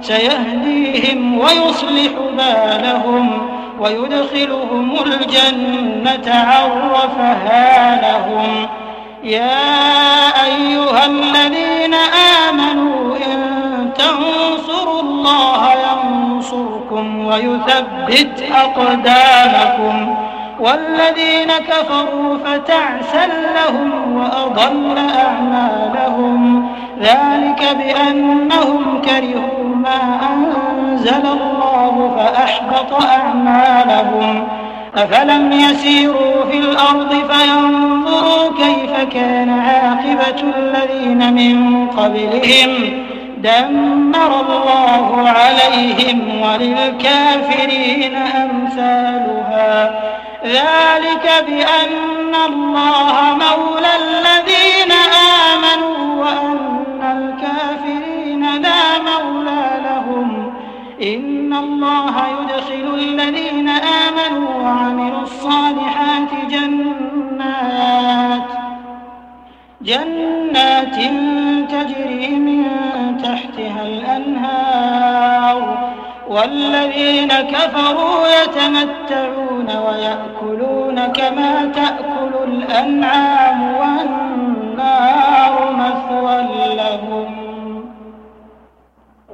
سيهديهم ويصلح بالهم ويدخلهم الجنة عرفها لهم. يا أيها الذين آمنوا إن تنصروا الله ينصركم ويثبت أقدامكم. والذين كفروا فتعسا لهم وأضل أعمالهم. ذلك بأنهم كرهوا أنزل الله فأحبط أعمالهم. أفلم يسيروا في الأرض فينظروا كيف كان عاقبة الذين من قبلهم. دمر الله عليهم وللكافرين أمثالها. ذلك بأن الله مولى الذين الصالحات جنات جنات تجري من تحتها الأنهار والذين كفروا يتمتعون ويأكلون كما تأكل الأنعام والنار مثوى لهم.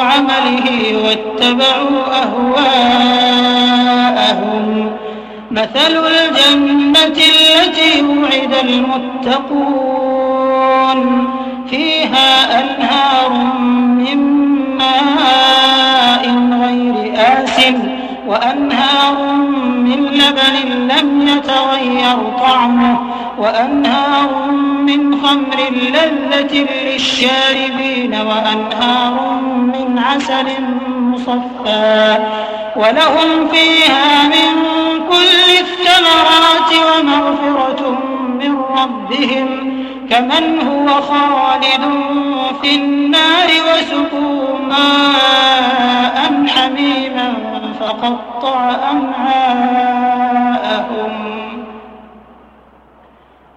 عمله واتبعوا أهواءهم. مثل الجنة التي وعد المتقون. فيها أنهار من ماء غير آس وأنهار من لبن لم يتغير طعمه وأنهار من خمر لذة للشاربين وأنهار عسل مصفى ولهم فيها من كل الثمرات ومغفرة من ربهم كمن هو خالد في النار وسقوا ماء حميما فقطع أمعاءهم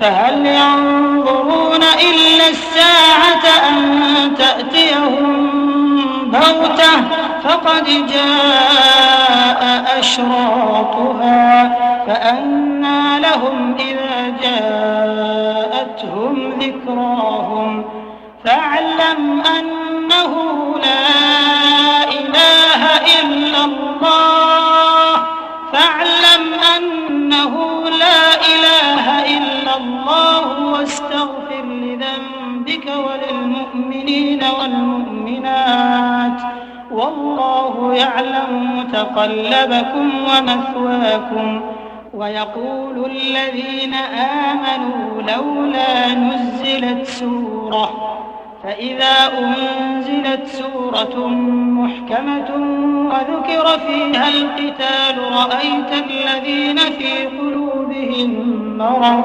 فهل ينظرون إلا الساعة أن تأتيهم بغتة؟ فقد جاء أشراطها فأنى لهم إذا جاءتهم ذكراهم. فاعلم أنه لا الله واستغفر لذنبك وللمؤمنين والمؤمنات. والله يعلم متقلبكم ومثواكم. ويقول الذين آمنوا لولا نزلت سورة. فإذا أنزلت سورة محكمة وذكر فيها القتال رأيت الذين في قلوبهم مرض.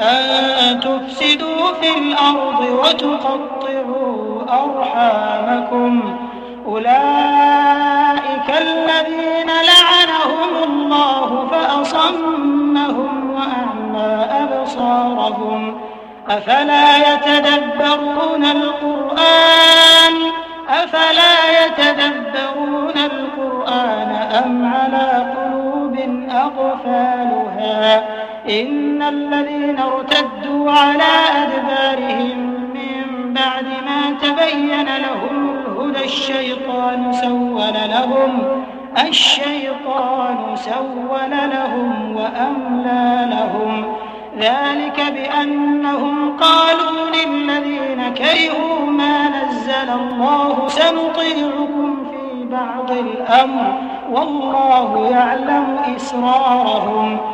أن تفسدوا في الأرض وتقطعوا أرحامكم أولئك الذين لعنهم الله فأصمهم وأعمى أبصارهم أفلا يتدبرون القرآن أفلا يتدبرون القرآن أم على قلوب أقفالها إن الذين ارتدوا على أدبارهم من بعد ما تبين لهم الهدى الشيطان سول لهم الشيطان سول لهم وأملى لهم. ذلك بأنهم قالوا للذين كرهوا ما نزل الله سنطيعكم في بعض الأمر والله يعلم إسرارهم.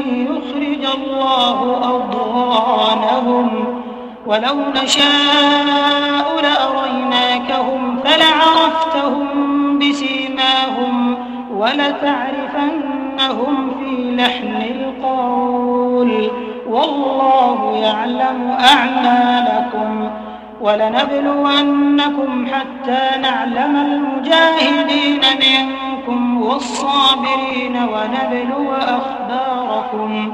يخرج الله أضغانهم. ولو نشاء لأريناكهم فلعرفتهم بسيماهم ولتعرفنهم في لحن القول. والله يعلم أعمالكم ولنبلونكم حتى نعلم المجاهدين منكم والصابرين ونبلو أخباركم.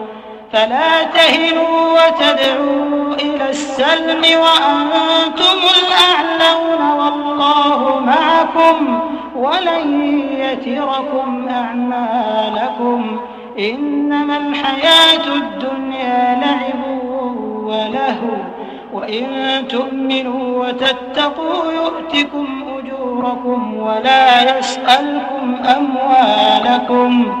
فلا تهنوا وتدعوا إلى السلم وأنتم الأعلون والله معكم ولن يتركم أعمالكم إنما الحياة الدنيا لعب ولهو وإن تؤمنوا وتتقوا يؤتكم أجوركم ولا يسألكم أموالكم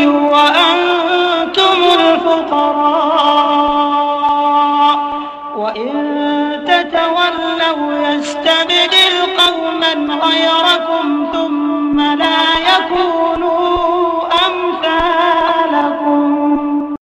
الفقراء وإن تتولوا يستبدل قوما غيركم